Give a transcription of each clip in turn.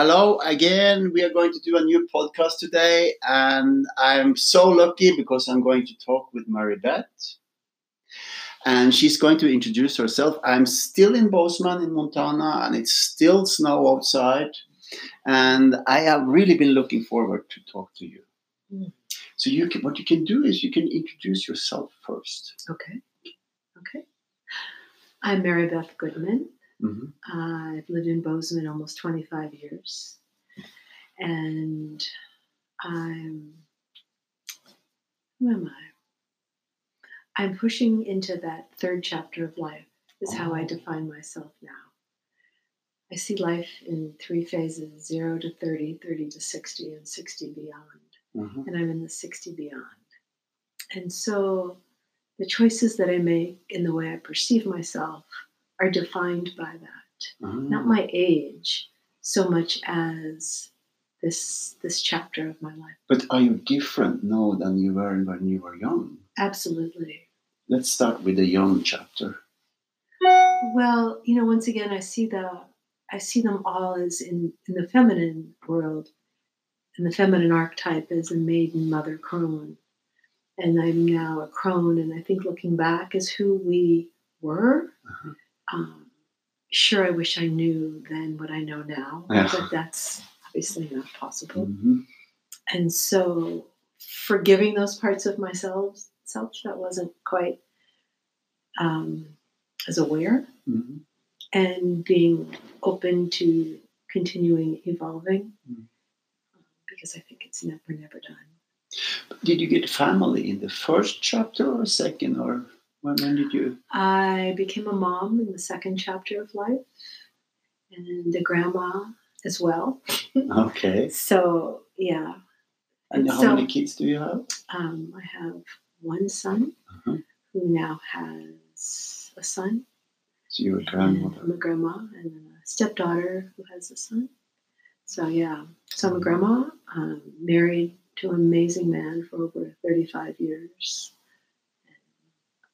hello again. We are going to do a new podcast today, and I'm so lucky because I'm going to talk with Mary Beth. And she's going to introduce herself. I'm still in Bozeman in Montana, and it's still snow outside. And I have really been looking forward to talk to you. Mm. So you can, what you can do is you can introduce yourself first. Okay. Okay. I'm Mary Beth Goodman. Mhm. I've lived in Bozeman almost 25 years. And I'm, who am I? I'm pushing into that third chapter of life, is how I Oh. define myself now. I see life in three phases 0 to 30, 30 to 60, and 60 beyond Mhm. and I'm in the 60 beyond. And so the choices that I make in the way I perceive myself are defined by that. Not Ah. my age so much as this this chapter of my life. But are you different now than you were when you were young? Absolutely. Let's start with the young chapter. Well, you know, once again I see the I see them all as in, in the feminine world. And the feminine archetype is a maiden mother crone. And I'm now a crone, and I think looking back is who we were. Um, sure, I wish I knew then what I know now, Yeah. but that's obviously not possible. Mhm. And so, forgiving those parts of myself, self that wasn't quite um, as aware, Mhm. and being open to continuing evolving, Mm. because I think it's never, never done. Did you get family in the first chapter or second, or when, when did you? I became a mom in the second chapter of life, and a grandma as well. Okay. So yeah, And And how so- many kids do you have? um, I have one son Uh-huh. who now has a son. So you're a and I'm a grandma, and then a stepdaughter who has a son. So yeah, so I'm a grandma, um, married to an amazing man for over 35 years.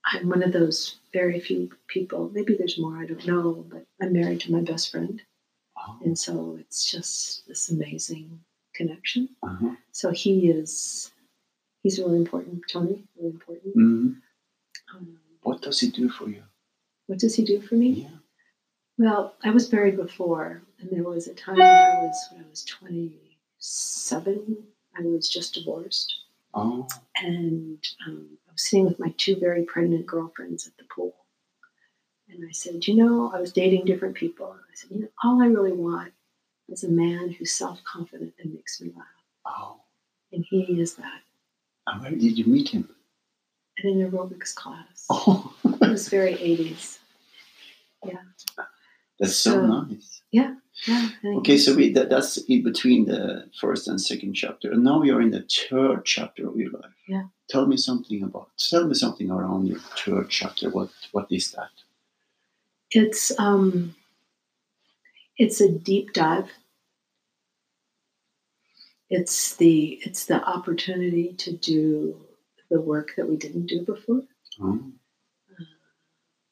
I'm one of those very few people. Maybe there's more, I don't know, but I'm married to my best friend. Oh, And so it's just this amazing connection. uh-huh. So he is, he's really important, Tony, really important. Mhm. Um, What does he do for you? what does he do for me? Yeah. Well, I was married before, and there was a time when I was, when I was 27, I was just divorced. Oh. And um, was sitting with my two very pregnant girlfriends at the pool. And I said, You know, I was dating different people. And I said, You know, all I really want is a man who's self confident and makes me laugh. Oh. And he is that And where did you meet him? at an aerobics class. Oh. It was very 80s. Yeah. That's so, So- nice. Yeah. Think Okay, so we, that, that's in between the first and second chapter, and now you're in the third chapter of your life. Yeah. Tell me something about. Tell me something around your third chapter. What What is that? It's um it's a deep dive. It's the it's the opportunity to do the work that we didn't do before. Oh.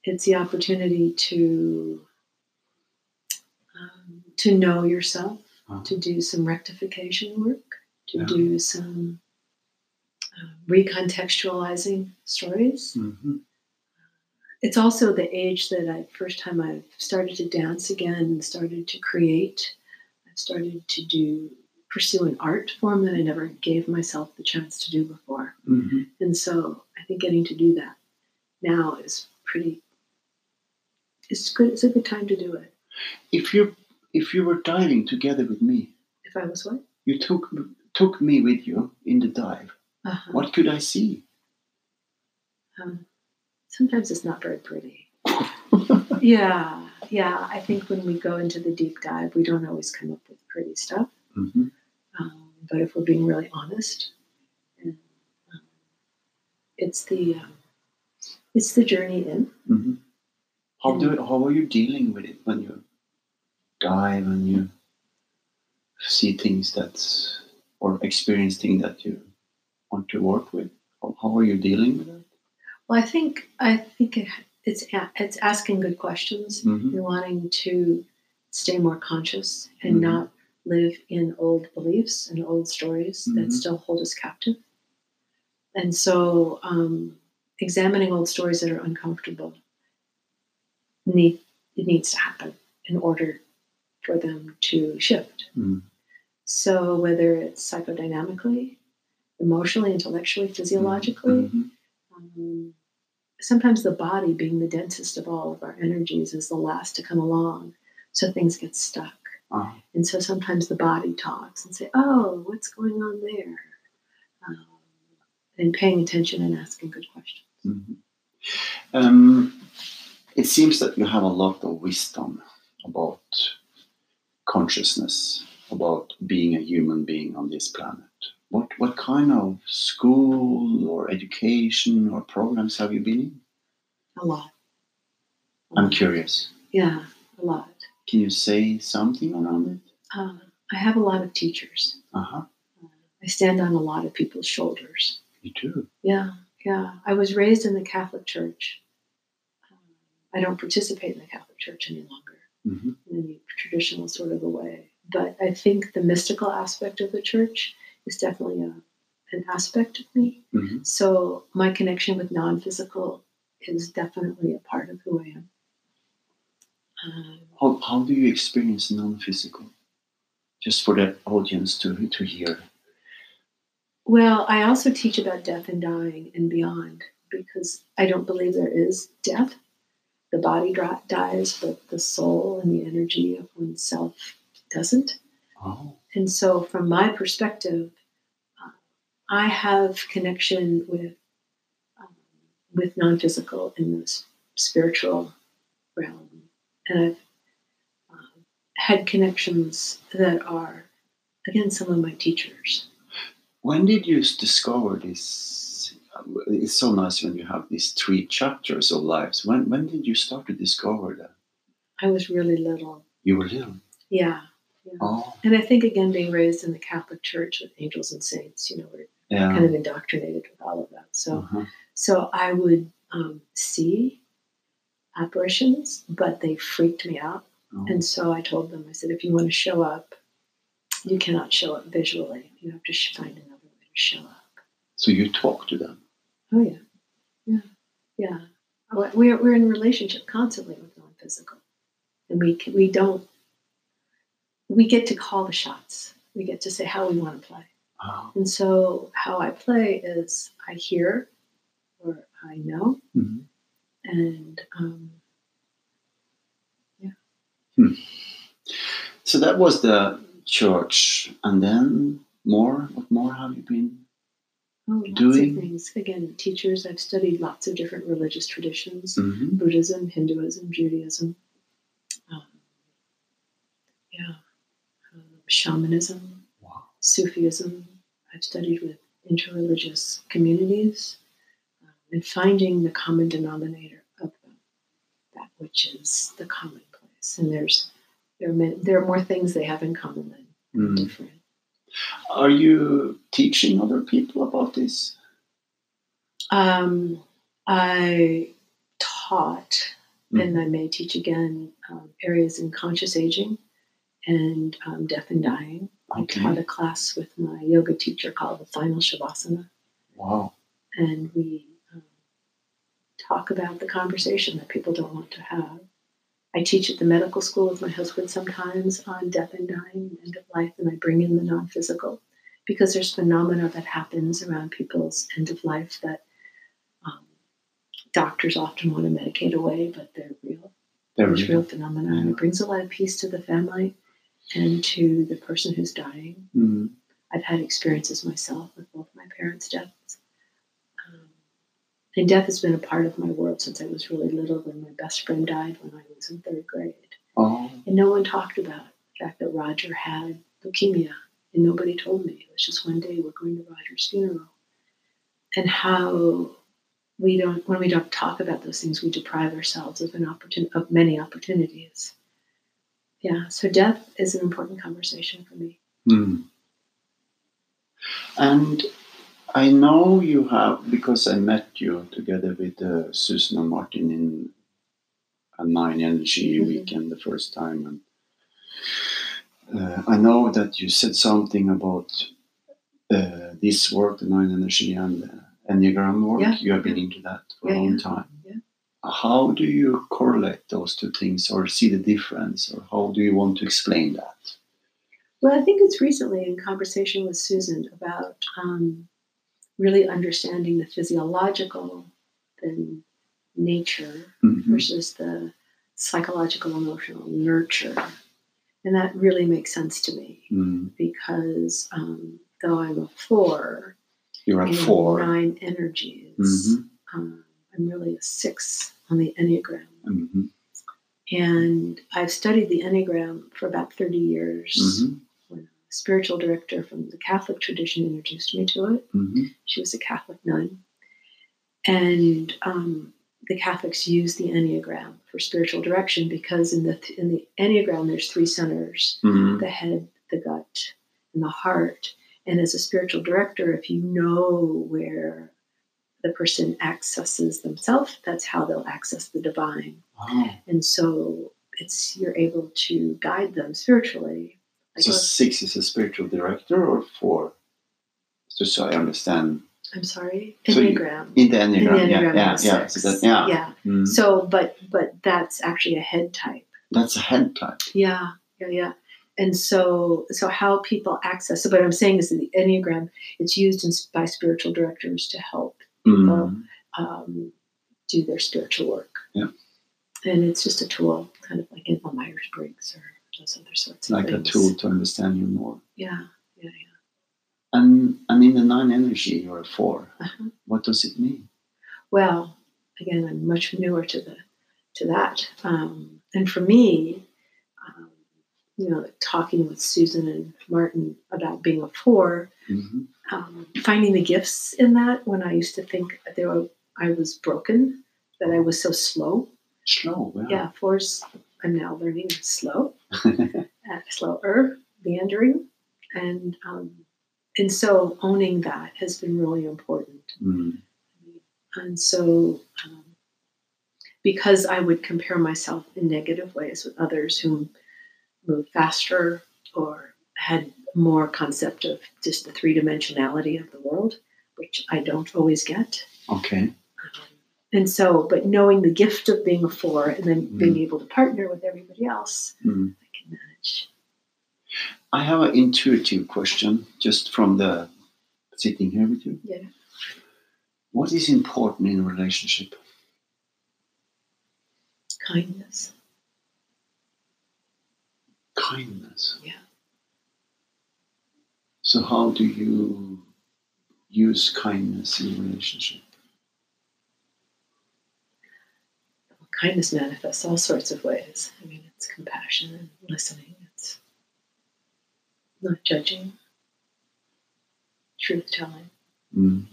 It's the opportunity to to know yourself, Uh-huh. to do some rectification work, to Yeah. do some um, recontextualizing stories. Mhm. it's also the age that I first time I've started to dance again and started to create. I've started to do pursue an art form that I never gave myself the chance to do before. Mhm. And so I think getting to do that now is pretty it's good it's a good time to do it. If you if you were diving together with me, If I was what? you took took me with you in the dive. Uh-huh. What could I see? Um, sometimes it's not very pretty. Yeah, yeah. I think when we go into the deep dive, we don't always come up with pretty stuff. Mhm. Um, but if we're being really honest, and, um, it's the um, it's the journey in. Mhm. How do how are you dealing with it when you dive and you see things that or experience things that you want to work with? How, how are you dealing with that? Well, I think I think it, it's it's asking good questions Mhm. and wanting to stay more conscious and Mhm. not live in old beliefs and old stories Mhm. that still hold us captive. And so, um, examining old stories that are uncomfortable need it needs to happen in order for them to shift. Mm. So, whether it's psychodynamically, emotionally, intellectually, physiologically, Mhm. um, sometimes the body, being the densest of all of our energies, is the last to come along. So things get stuck. Ah. And so sometimes the body talks and say, "Oh, what's going on there?" Um, and paying attention and asking good questions. Mhm. Um, it seems that you have a lot of wisdom about consciousness, about being a human being on this planet. What what kind of school or education or programs have you been in? A lot. A I'm lot. curious. Yeah, a lot. Can you say something around it? Uh, I have a lot of teachers. Uh huh. Uh, I stand on a lot of people's shoulders. You do. Yeah, yeah. I was raised in the Catholic Church. Um, I don't participate in the Catholic Church any longer hmm in any traditional sort of a way. But I think the mystical aspect of the church is definitely a, an aspect of me. hmm So my connection with non physical is definitely a part of who I am. Um, How, how do you experience non-physical? Just for the audience to to hear. well, I also teach about death and dying and beyond because I don't believe there is death. The body dies, but the soul and the energy of oneself doesn't. Oh. And so, from my perspective, uh, I have connection with um, with non-physical in the spiritual realm, and I've um, had connections that are, again, some of my teachers. When did you discover this? It's so nice when you have these three chapters of lives. When when did you start to discover that? I was really little, You were little. yeah. Oh, And I think again, being raised in the Catholic Church with angels and saints, you know, we're yeah. kind of indoctrinated with all of that. So. Uh-huh. So I would um, see apparitions, but they freaked me out. Oh. And so I told them, I said, if you want to show up, you cannot show up visually. You have to find another way to show up. So you talk to them. Oh, yeah. Yeah. Yeah. We're, we're in relationship constantly with non physical. And we, can- we don't, we get to call the shots. We get to say how we want to play. Oh. And so how I play is I hear or I know Mhm. and um, So that was the church, and then more. What more have you been? Oh, lots Doing- of things. Again, teachers. I've studied lots of different religious traditions: Mhm. Buddhism, Hinduism, Judaism. Um, yeah, um, shamanism, Wow. Sufism. I've studied with interreligious communities um, and finding the common denominator of them, that which is the commonplace. And there's there are many, there are more things they have in common than Mm. different. Are you teaching other people about this? Um, I taught, Mm. and I may teach again, um, areas in conscious aging and um, death and dying. I Okay. taught a class with my yoga teacher called the Final Shavasana, Wow. and we um, talk about the conversation that people don't want to have. I teach at the medical school with my husband sometimes on death and dying and end of life, and I bring in the non physical because there's phenomena that happens around people's end of life that um, doctors often want to medicate away, but they're real. There There's real go. phenomena, and it brings a lot of peace to the family and to the person who's dying. Mm. I've had experiences myself with both my parents' deaths. And death has been a part of my world since I was really little when my best friend died when I was in third grade. Oh. And no one talked about the fact that Roger had leukemia, and nobody told me. It was just one day we're going to Roger's funeral. And how we don't, when we don't talk about those things, we deprive ourselves of an opportunity, of many opportunities. Yeah, so death is an important conversation for me. Mm. And I know you have, because I met you together with uh, Susan and Martin in a Nine Energy Mhm. weekend the first time. And uh, I know that you said something about uh, this work, the nine energy and the enneagram work. Yeah, You have been into that for Yeah, a long yeah, time. yeah. How do you correlate those two things, or see the difference, or how do you want to explain that? Well, I think it's recently in conversation with Susan about um, really understanding the physiological, the nature Mhm. versus the psychological, emotional nurture. And that really makes sense to me Mm. because um, though I'm a four You're at four. nine energies, Mhm. um, I'm really a six on the Enneagram. Mhm. And I've studied the Enneagram for about 30 years. Mhm. Spiritual director from the Catholic tradition introduced me to it, Mhm. she was a Catholic nun. And um, the Catholics use the Enneagram for spiritual direction because in the in the Enneagram there's three centers: Mhm. the head, the gut, and the heart. And as a spiritual director, if you know where the person accesses themselves, that's how they'll access the divine. Oh. And so it's you're able to guide them spiritually. So six is a spiritual director, or four? Just so I understand. I'm sorry, So you- Enneagram. In the In the enneagram, yeah, Enneagram, yeah, yeah. So that, yeah. yeah. Mm. So, but but that's actually a head type. That's a head type. Yeah, yeah, yeah. And so, so how people access. So, what I'm saying is that the Enneagram it's used in, by spiritual directors to help Mm. um, do their spiritual work. Yeah. And it's just a tool, kind of like in Myers Briggs or those other sorts of Like a tool to understand you more. Yeah, yeah, yeah. And and in the nine energy, you're a 4 Uh-huh. What does it mean? Well, again, I'm much newer to the to that, um, and for me, um, you know, talking with Susan and Martin about being a four, hmm um, finding the gifts in that when I used to think that were, I was broken, that I was so slow. Slow, yeah. Yeah, fours. I'm now learning slow, uh, slower, meandering, and um, and so owning that has been really important. Mm. And so, um, because I would compare myself in negative ways with others who moved faster or had more concept of just the three dimensionality of the world, which I don't always get. Okay. And so, but knowing the gift of being a four and then Mm. being able to partner with everybody else, Mm. I can manage. I have an intuitive question just from the sitting here with you. Yeah. What is important in a relationship? Kindness. Kindness. Yeah. So how do you use kindness in a relationship? Kindness manifests all sorts of ways. I mean, it's compassion and listening. It's not judging, truth telling. Mm.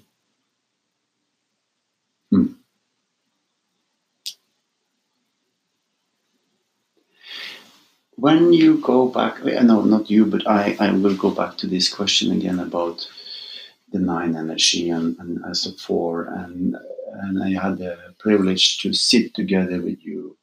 When you go back, no, not you, but I, I will go back to this question again about the nine energy and, and as a four, and and I had the privilege to sit together with you.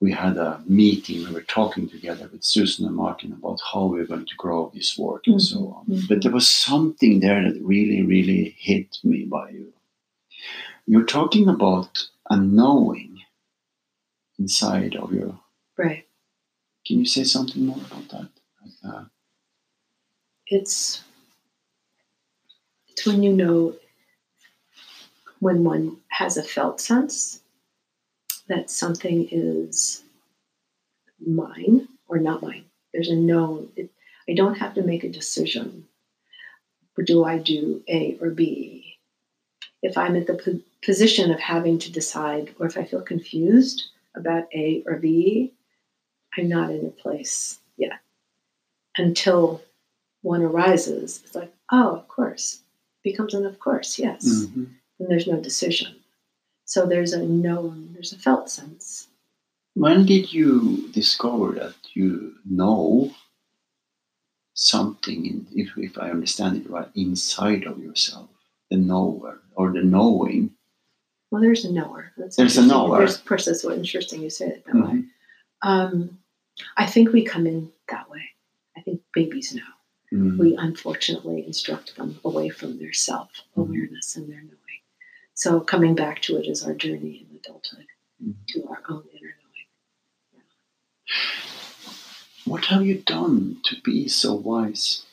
We had a meeting. We were talking together with Susan and Martin about how we are going to grow this work and so on. Mhm, But there was something there that really, really hit me by you. You're talking about a knowing inside of your. Right. Can you say something more about that? Uh, It's it's when you know when one has a felt sense that something is mine or not mine. There's a known. It, I don't have to make a decision. Do I do A or B? If I'm at the po- position of having to decide, or if I feel confused about A or B, I'm not in a place yet. Until one arises, it's like, oh, of course. Becomes an of course, yes. mhm. And there's no decision. So there's a known, there's a felt sense. When did you discover that you know something, in, if, if I understand it right, inside of yourself? The knower or the knowing? Well, there's a knower. That's There's a knower. There's, of course, that's what interesting you say it that way. Mhm. Um, I think we come in that way. I think babies know. Mm. We unfortunately instruct them away from their self awareness and their knowing. So coming back to it is our journey in adulthood Mm. to our own inner knowing. What have you done to be so wise?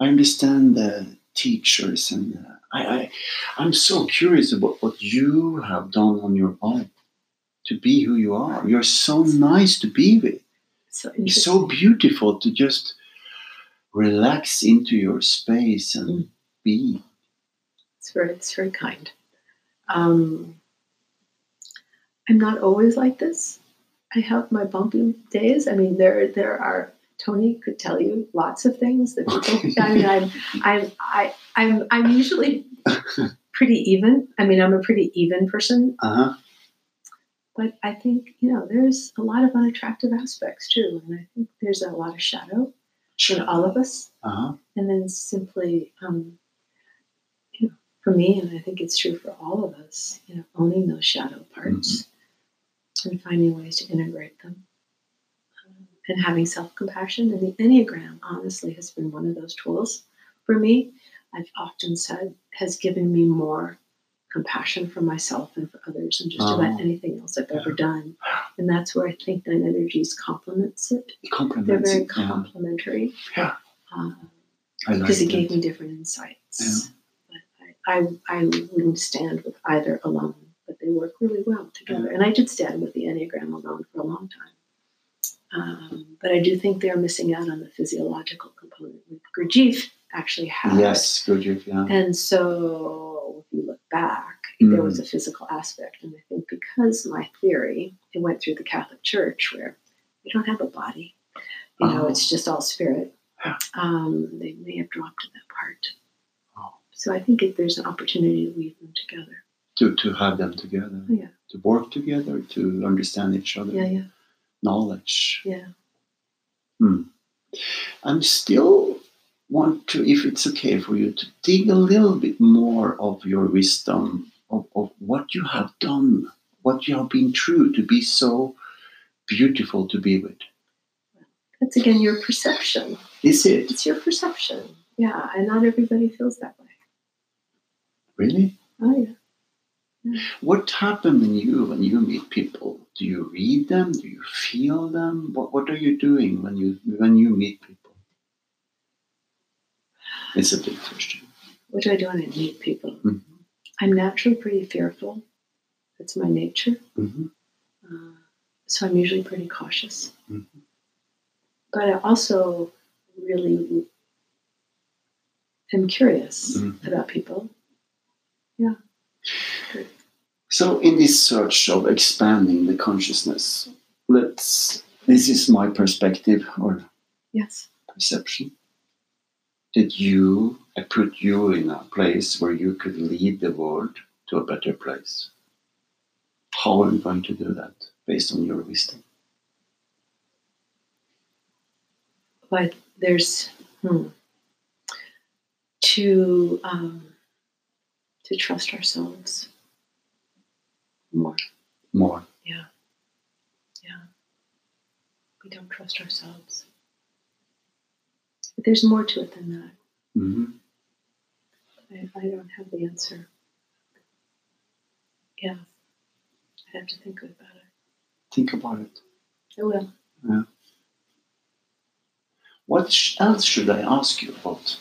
I understand the teachers, and I, I, I'm so curious about what you have done on your own to be who you are. You're so nice to be with. So It's so beautiful to just relax into your space and Mm. be. It's very, it's very kind. Um, I'm not always like this. I have my bumpy days. I mean, there there are. Tony could tell you lots of things that people. I mean, I'm I'm I, I'm I'm usually pretty even. I mean, I'm a pretty even person, Uh huh. but I think you know there's a lot of unattractive aspects too, and I think there's a lot of shadow in all of us. Uh huh. and then simply um, for me and i think it's true for all of us you know owning those shadow parts and finding ways to integrate them um, and having self-compassion and the enneagram honestly has been one of those tools for me i've often said has given me more compassion for myself and for others and just about Oh. anything else i've ever done and that's where i think nine energies complements it compliments they're very yeah. complementary Yeah. um, I like because it that. gave me different insights. Yeah. I, I, wouldn't stand with either alone, but they work really well together. And I did stand with the Enneagram alone for a long time. Um, but I do think they're missing out on the physiological component. Gurdjieff actually had. Yes, you- Yeah. And so if you look back, Mm. there was a physical aspect. And I think because my theory, it went through the Catholic Church where we don't have a body. You know, Oh. it's just all spirit. Yeah. Um, they may have dropped that part. So I think if there's an opportunity to weave them together. To to have them together. Oh, yeah. To work together, to understand each other. Yeah, yeah, Knowledge. yeah. Hmm. I'm still want to, if it's okay for you, to dig a little bit more of your wisdom of, of what you have done, what you have been through to be so beautiful to be with. That's again your perception. Is it It's your perception. Yeah, and not everybody feels that way. Really? Oh yeah. What happens when you when you meet people? Do you read them? Do you feel them? What what are you doing when you when you meet people? It's a big question. What do I do when I meet people? Mhm. I'm naturally pretty fearful. That's my nature. hmm Uh, so I'm usually pretty cautious. Mhm. But I also really am curious Mhm. about people. Yeah. So, in this search of expanding the consciousness, let's. This is my perspective or Yes. perception. Did you? I put you in a place where you could lead the world to a better place. How are you going to do that based on your wisdom? But there's hmm, to um, to trust ourselves more. More. Yeah. Yeah. We don't trust ourselves. But there's more to it than that. hmm I, I don't have the answer. Yeah. I'd have to think about it. Think about it. I will. Yeah. What else should I ask you about?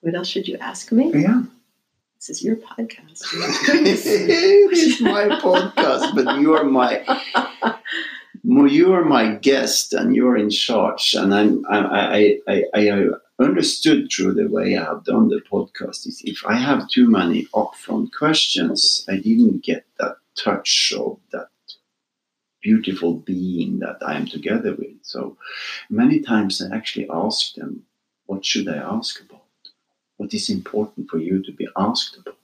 What else should you ask me? Yeah. This is your podcast. it's my podcast, but you are my you are my guest, and you're in charge. And I'm I I I, I understood through the way I have done the podcast is if I have too many upfront questions, I didn't get that touch of that beautiful being that I am together with. So many times I actually ask them, what should I ask about? What is important for you to be asked about?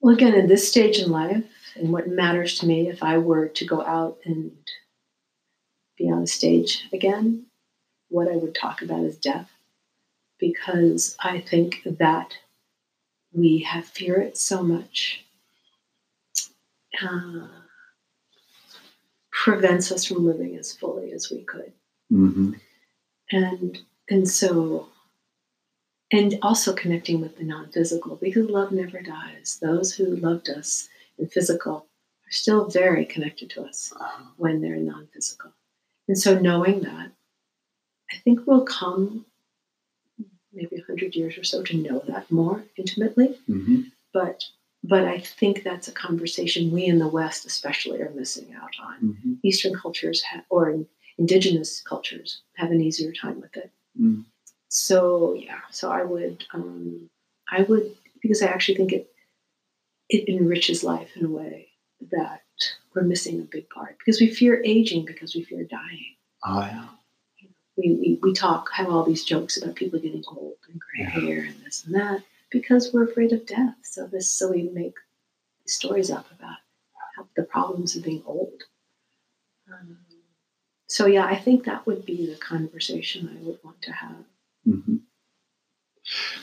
Well, again, in this stage in life, and what matters to me, if I were to go out and be on a stage again, what I would talk about is death, because I think that we have fear it so much. Uh, prevents us from living as fully as we could. hmm And and so and also connecting with the non-physical because love never dies. Those who loved us in physical are still very connected to us when they're non-physical. And so knowing that, I think we'll come maybe a hundred years or so to know that more intimately. hmm But but I think that's a conversation we in the West especially are missing out on. hmm Eastern cultures ha- or indigenous cultures have an easier time with it. Mm. So yeah, so I would, um, I would because I actually think it it enriches life in a way that we're missing a big part because we fear aging because we fear dying. Oh, yeah. We, we, we talk have all these jokes about people getting old and gray Yeah. hair and this and that because we're afraid of death. So this so we make stories up about how the problems of being old. Um, so yeah, I think that would be the conversation I would want to have. Hmm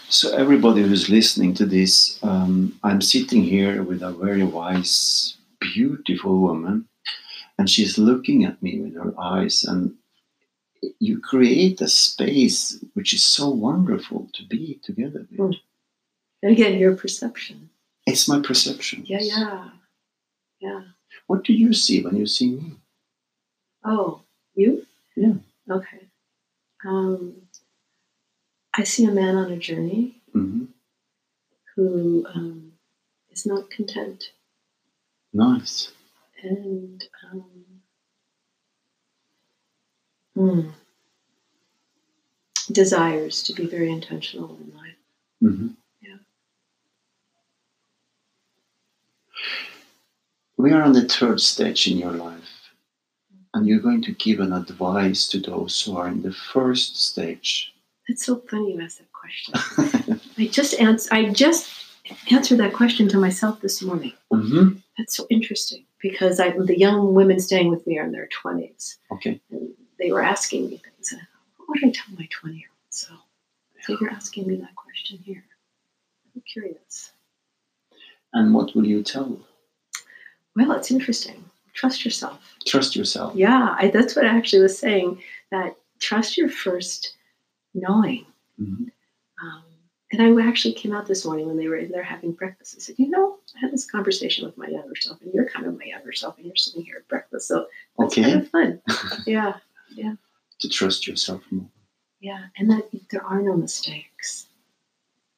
So, everybody who's listening to this, um, I'm sitting here with a very wise, beautiful woman, and she's looking at me with her eyes, and you create a space which is so wonderful to be together with. Mm. And again, your perception. It's my perception. Yeah, yeah, yeah. What do you see when you see me? Oh, you? Yeah. Okay. Um, I see a man on a journey hmm who um, is not content Nice. and um, mm, desires to be very intentional in life. hmm Yeah. We are on the third stage in your life, and you're going to give an advice to those who are in the first stage. It's so funny you asked that question. I just ans- I just answered that question to myself this morning. hmm That's so interesting because I, the young women staying with me are in their twenties, Okay. and they were asking me things. And I thought, what would I tell my twenty-year-old self? So you're asking me that question here. I'm curious. And what will you tell? Well, it's interesting. Trust yourself. Trust yourself. Yeah, I, that's what I actually was saying. That trust your first knowing. Mhm. Um, and I actually came out this morning when they were in there having breakfast. I said, you know, I had this conversation with my younger self, and you're kind of my younger self, and you're sitting here at breakfast. So that's Okay. kind of fun. Yeah. Yeah, To trust yourself more. yeah. And that there are no mistakes.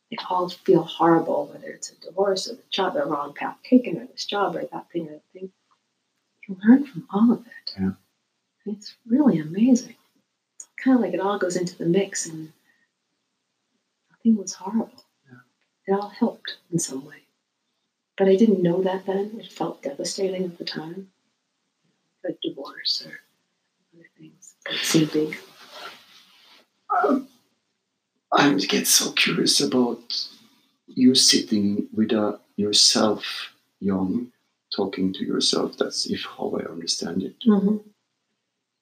They all feel horrible, whether it's a divorce or the job, the wrong path taken, or this job, or that thing, or that thing. You learn from all of it. Yeah. It's really amazing. Kind of like it all goes into the mix, and nothing was horrible. It all helped in some way. But I didn't know that then. It felt devastating at the time, like divorce or other things that seemed big. I get so curious about you sitting with a, yourself young, talking to yourself. That's if how I understand it. Mm-hmm.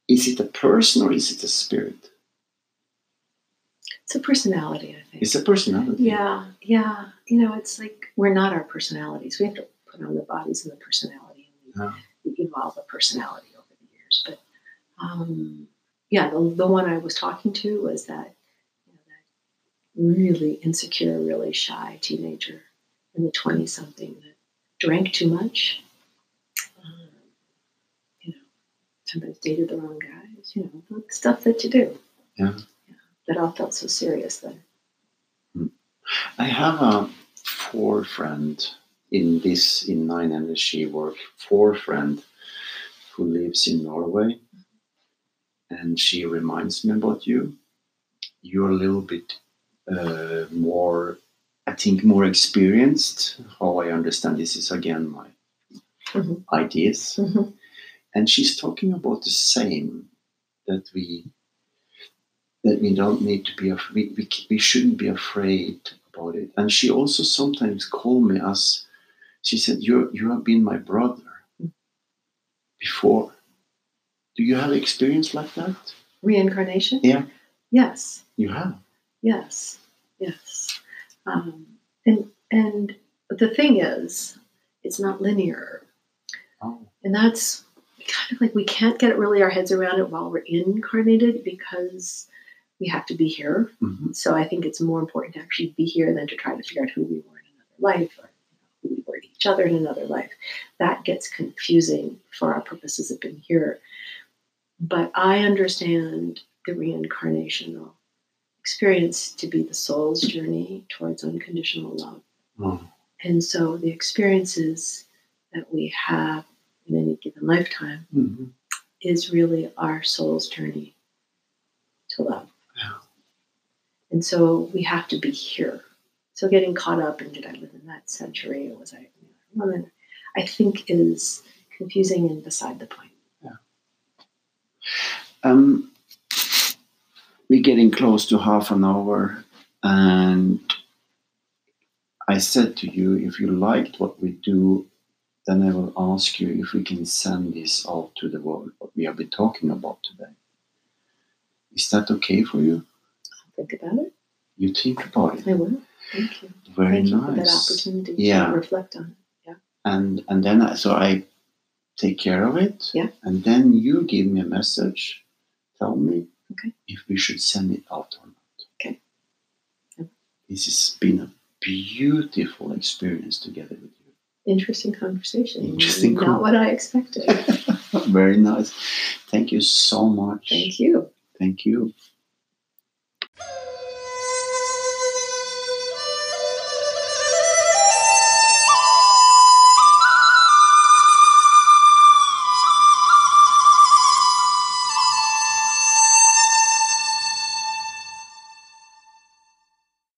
Is it a person or is it a spirit? It's a personality, I think. It's a personality. Yeah, yeah. You know, it's like we're not our personalities. We have to put on the bodies and the personality, and we, Yeah. evolve a personality over the years. But um, yeah, the, the one I was talking to was that, you know, that really insecure, really shy teenager in the twenty something that drank too much. Um, you know, sometimes dated the wrong guys. You know, stuff that you do. Yeah. That all felt so serious then. I have a four friend in this in Nine Energy work. Four friend who lives in Norway, and she reminds me about you. You're a little bit uh, more, I think, more experienced. How I understand this is again my Mhm. ideas, Mhm. And she's talking about the same that we that we don't need to be af- we, we, we shouldn't be afraid about it and she also sometimes called me as she said you you have been my brother before do you have experience like that Reincarnation? Yeah. Yes. you have Yes. Yes. Um, and and the thing is, it's not linear, oh and that's kind of like we can't get really our heads around it while we're incarnated because we have to be here. Mhm. So I think it's more important to actually be here than to try to figure out who we were in another life or who we were to each other in another life. That gets confusing for our purposes of being here. But I understand the reincarnational experience to be the soul's journey towards unconditional love. Mm. And so the experiences that we have in any given lifetime Mhm. is really our soul's journey to love. Yeah. And so we have to be here. So getting caught up in did I live in that century or was I a woman, I think is confusing and beside the point. Um, we're getting close to half an hour, and I said to you, if you liked what we do, then I will ask you if we can send this out to the world, what we have been talking about today. Is that okay for you? I'll think about it. You think about it. I will. Thank you. Very Thank you for that opportunity Yeah. to reflect on it. Yeah. And and then I, so I take care of it. Yeah. And then you give me a message. Tell me Okay. if we should send it out or not. Okay. Yeah. This has been a beautiful experience together with you. Interesting conversation. Interesting Not con- what I expected. Very nice. Thank you so much. Thank you. Thank you.